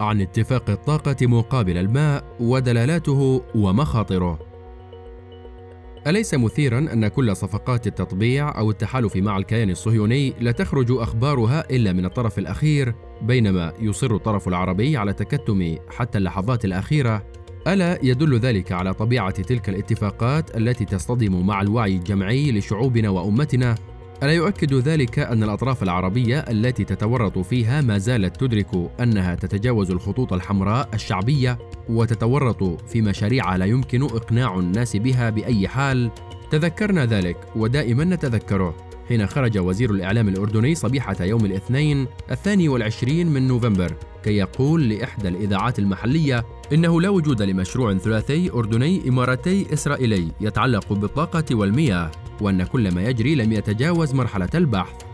عن اتفاق الطاقة مقابل الماء ودلالاته ومخاطره. أليس مثيرا أن كل صفقات التطبيع أو التحالف مع الكيان الصهيوني لا تخرج أخبارها إلا من الطرف الأخير بينما يصر الطرف العربي على التكتم حتى اللحظات الأخيرة ألا يدل ذلك على طبيعة تلك الاتفاقات التي تصطدم مع الوعي الجمعي لشعوبنا وأمتنا ألا يؤكد ذلك أن الأطراف العربية التي تتورط فيها ما زالت تدرك أنها تتجاوز الخطوط الحمراء الشعبية وتتورط في مشاريع لا يمكن إقناع الناس بها بأي حال؟ تذكرنا ذلك ودائما نتذكره حين خرج وزير الإعلام الأردني صبيحة يوم الاثنين الثاني والعشرين من نوفمبر كي يقول لإحدى الإذاعات المحلية إنه لا وجود لمشروع ثلاثي أردني إماراتي إسرائيلي يتعلق بالطاقة والمياه وأن كل ما يجري لم يتجاوز مرحلة البحث.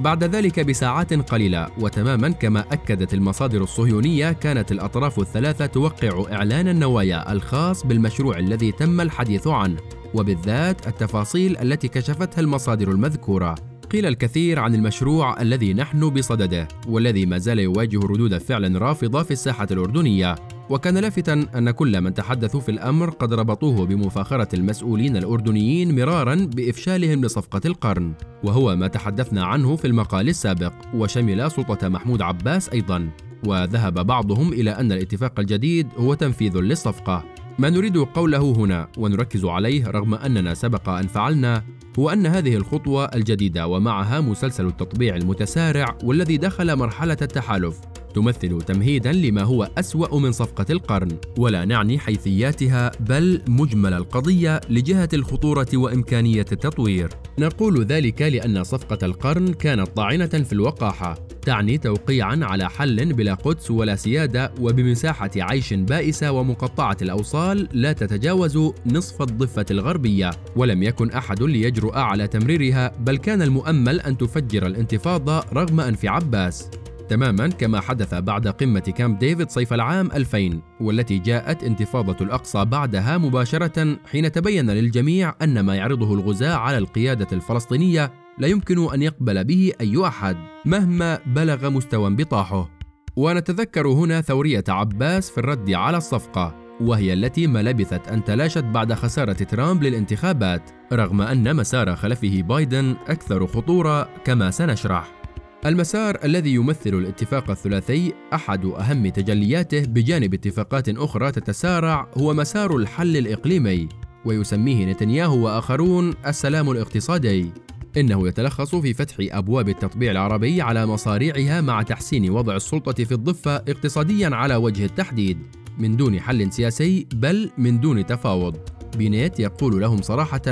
بعد ذلك بساعات قليلة وتماما كما أكدت المصادر الصهيونية كانت الأطراف الثلاثة توقع إعلان النوايا الخاص بالمشروع الذي تم الحديث عنه وبالذات التفاصيل التي كشفتها المصادر المذكورة. قيل الكثير عن المشروع الذي نحن بصدده والذي ما زال يواجه ردود فعل رافضة في الساحة الأردنية. وكان لافتا أن كل من تحدثوا في الأمر قد ربطوه بمفاخرة المسؤولين الأردنيين مرارا بإفشالهم لصفقة القرن. وهو ما تحدثنا عنه في المقال السابق وشمل سلطة محمود عباس أيضا. وذهب بعضهم إلى أن الاتفاق الجديد هو تنفيذ للصفقة. ما نريد قوله هنا ونركز عليه رغم أننا سبق أن فعلنا هو أن هذه الخطوة الجديدة ومعها مسلسل التطبيع المتسارع والذي دخل مرحلة التحالف. تمثل تمهيدا لما هو أسوأ من صفقة القرن. ولا نعني حيثياتها بل مجمل القضية لجهة الخطورة وإمكانية التطوير. نقول ذلك لأن صفقة القرن كانت طاعنة في الوقاحة تعني توقيعا على حل بلا قدس ولا سيادة وبمساحة عيش بائسة ومقطعة الأوصال لا تتجاوز نصف الضفة الغربية. ولم يكن أحد ليجرؤ على تمريرها بل كان المؤمل أن تفجر الانتفاضة رغم أنف عباس. تماما كما حدث بعد قمة كامب ديفيد صيف العام 2000 والتي جاءت انتفاضة الأقصى بعدها مباشرة حين تبين للجميع أن ما يعرضه الغزاة على القيادة الفلسطينية لا يمكن أن يقبل به أي أحد مهما بلغ مستوى انبطاحه. ونتذكر هنا ثورية عباس في الرد على الصفقة وهي التي ما لبثت أن تلاشت بعد خسارة ترامب للانتخابات رغم أن مسار خلفه بايدن أكثر خطورة كما سنشرح. المسار الذي يمثل الاتفاق الثلاثي أحد أهم تجلياته بجانب اتفاقات أخرى تتسارع هو مسار الحل الإقليمي ويسميه نتنياهو وآخرون السلام الاقتصادي. إنه يتلخص في فتح أبواب التطبيع العربي على مصاريعها مع تحسين وضع السلطة في الضفة اقتصاديا على وجه التحديد من دون حل سياسي بل من دون تفاوض. بينيت يقول لهم صراحة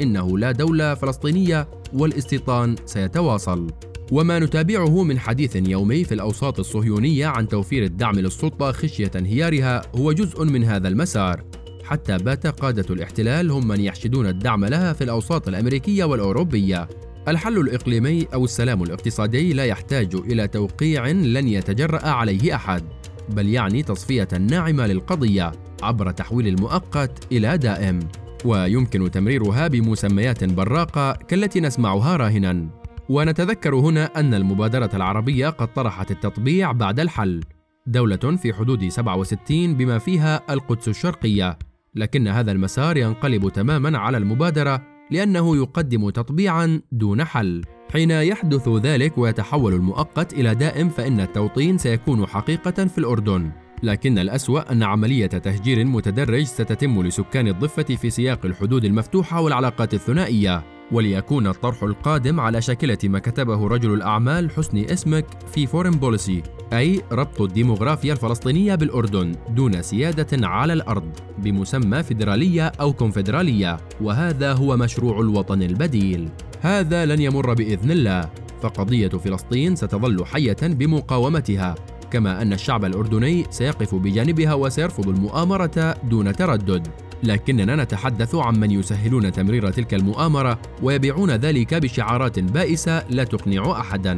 إنه لا دولة فلسطينية والاستيطان سيتواصل. وما نتابعه من حديث يومي في الأوساط الصهيونية عن توفير الدعم للسلطة خشية انهيارها هو جزء من هذا المسار. حتى بات قادة الاحتلال هم من يحشدون الدعم لها في الأوساط الأمريكية والأوروبية. الحل الإقليمي أو السلام الاقتصادي لا يحتاج إلى توقيع لن يتجرأ عليه أحد بل يعني تصفية ناعمة للقضية عبر تحويل المؤقت إلى دائم. ويمكن تمريرها بمسميات براقة كالتي نسمعها راهنا. ونتذكر هنا أن المبادرة العربية قد طرحت التطبيع بعد الحل. دولة في حدود 67 بما فيها القدس الشرقية. لكن هذا المسار ينقلب تماما على المبادرة لأنه يقدم تطبيعا دون حل. حين يحدث ذلك ويتحول المؤقت إلى دائم فإن التوطين سيكون حقيقة في الأردن. لكن الأسوأ أن عملية تهجير متدرج ستتم لسكان الضفة في سياق الحدود المفتوحة والعلاقات الثنائية. وليكون الطرح القادم على شاكلة ما كتبه رجل الأعمال حسن اسميك في Foreign Policy أي ربط الديموغرافيا الفلسطينية بالأردن دون سيادة على الأرض بمسمى فيدرالية أو كونفدرالية وهذا هو مشروع الوطن البديل. هذا لن يمر بإذن الله. فقضية فلسطين ستظل حية بمقاومتها كما أن الشعب الأردني سيقف بجانبها وسيرفض المؤامرة دون تردد. لكننا نتحدث عن من يسهلون تمرير تلك المؤامرة ويبيعون ذلك بشعارات بائسة لا تقنع أحدا.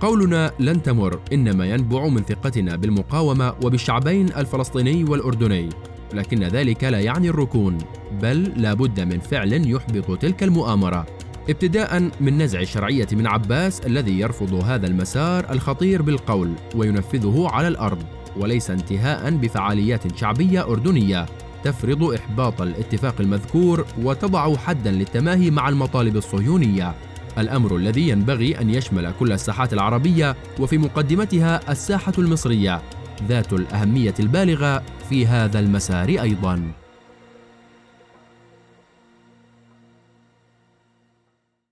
قولنا لن تمر إنما ينبع من ثقتنا بالمقاومة وبالشعبين الفلسطيني والأردني. لكن ذلك لا يعني الركون بل لا بد من فعل يحبط تلك المؤامرة. ابتداء من نزع الشرعية من عباس الذي يرفض هذا المسار الخطير بالقول وينفذه على الأرض وليس انتهاء بفعاليات شعبية أردنية. تفرض إحباط الاتفاق المذكور وتضع حدا للتماهي مع المطالب الصهيونية. الأمر الذي ينبغي أن يشمل كل الساحات العربية وفي مقدمتها الساحة المصرية ذات الأهمية البالغة في هذا المسار أيضاً.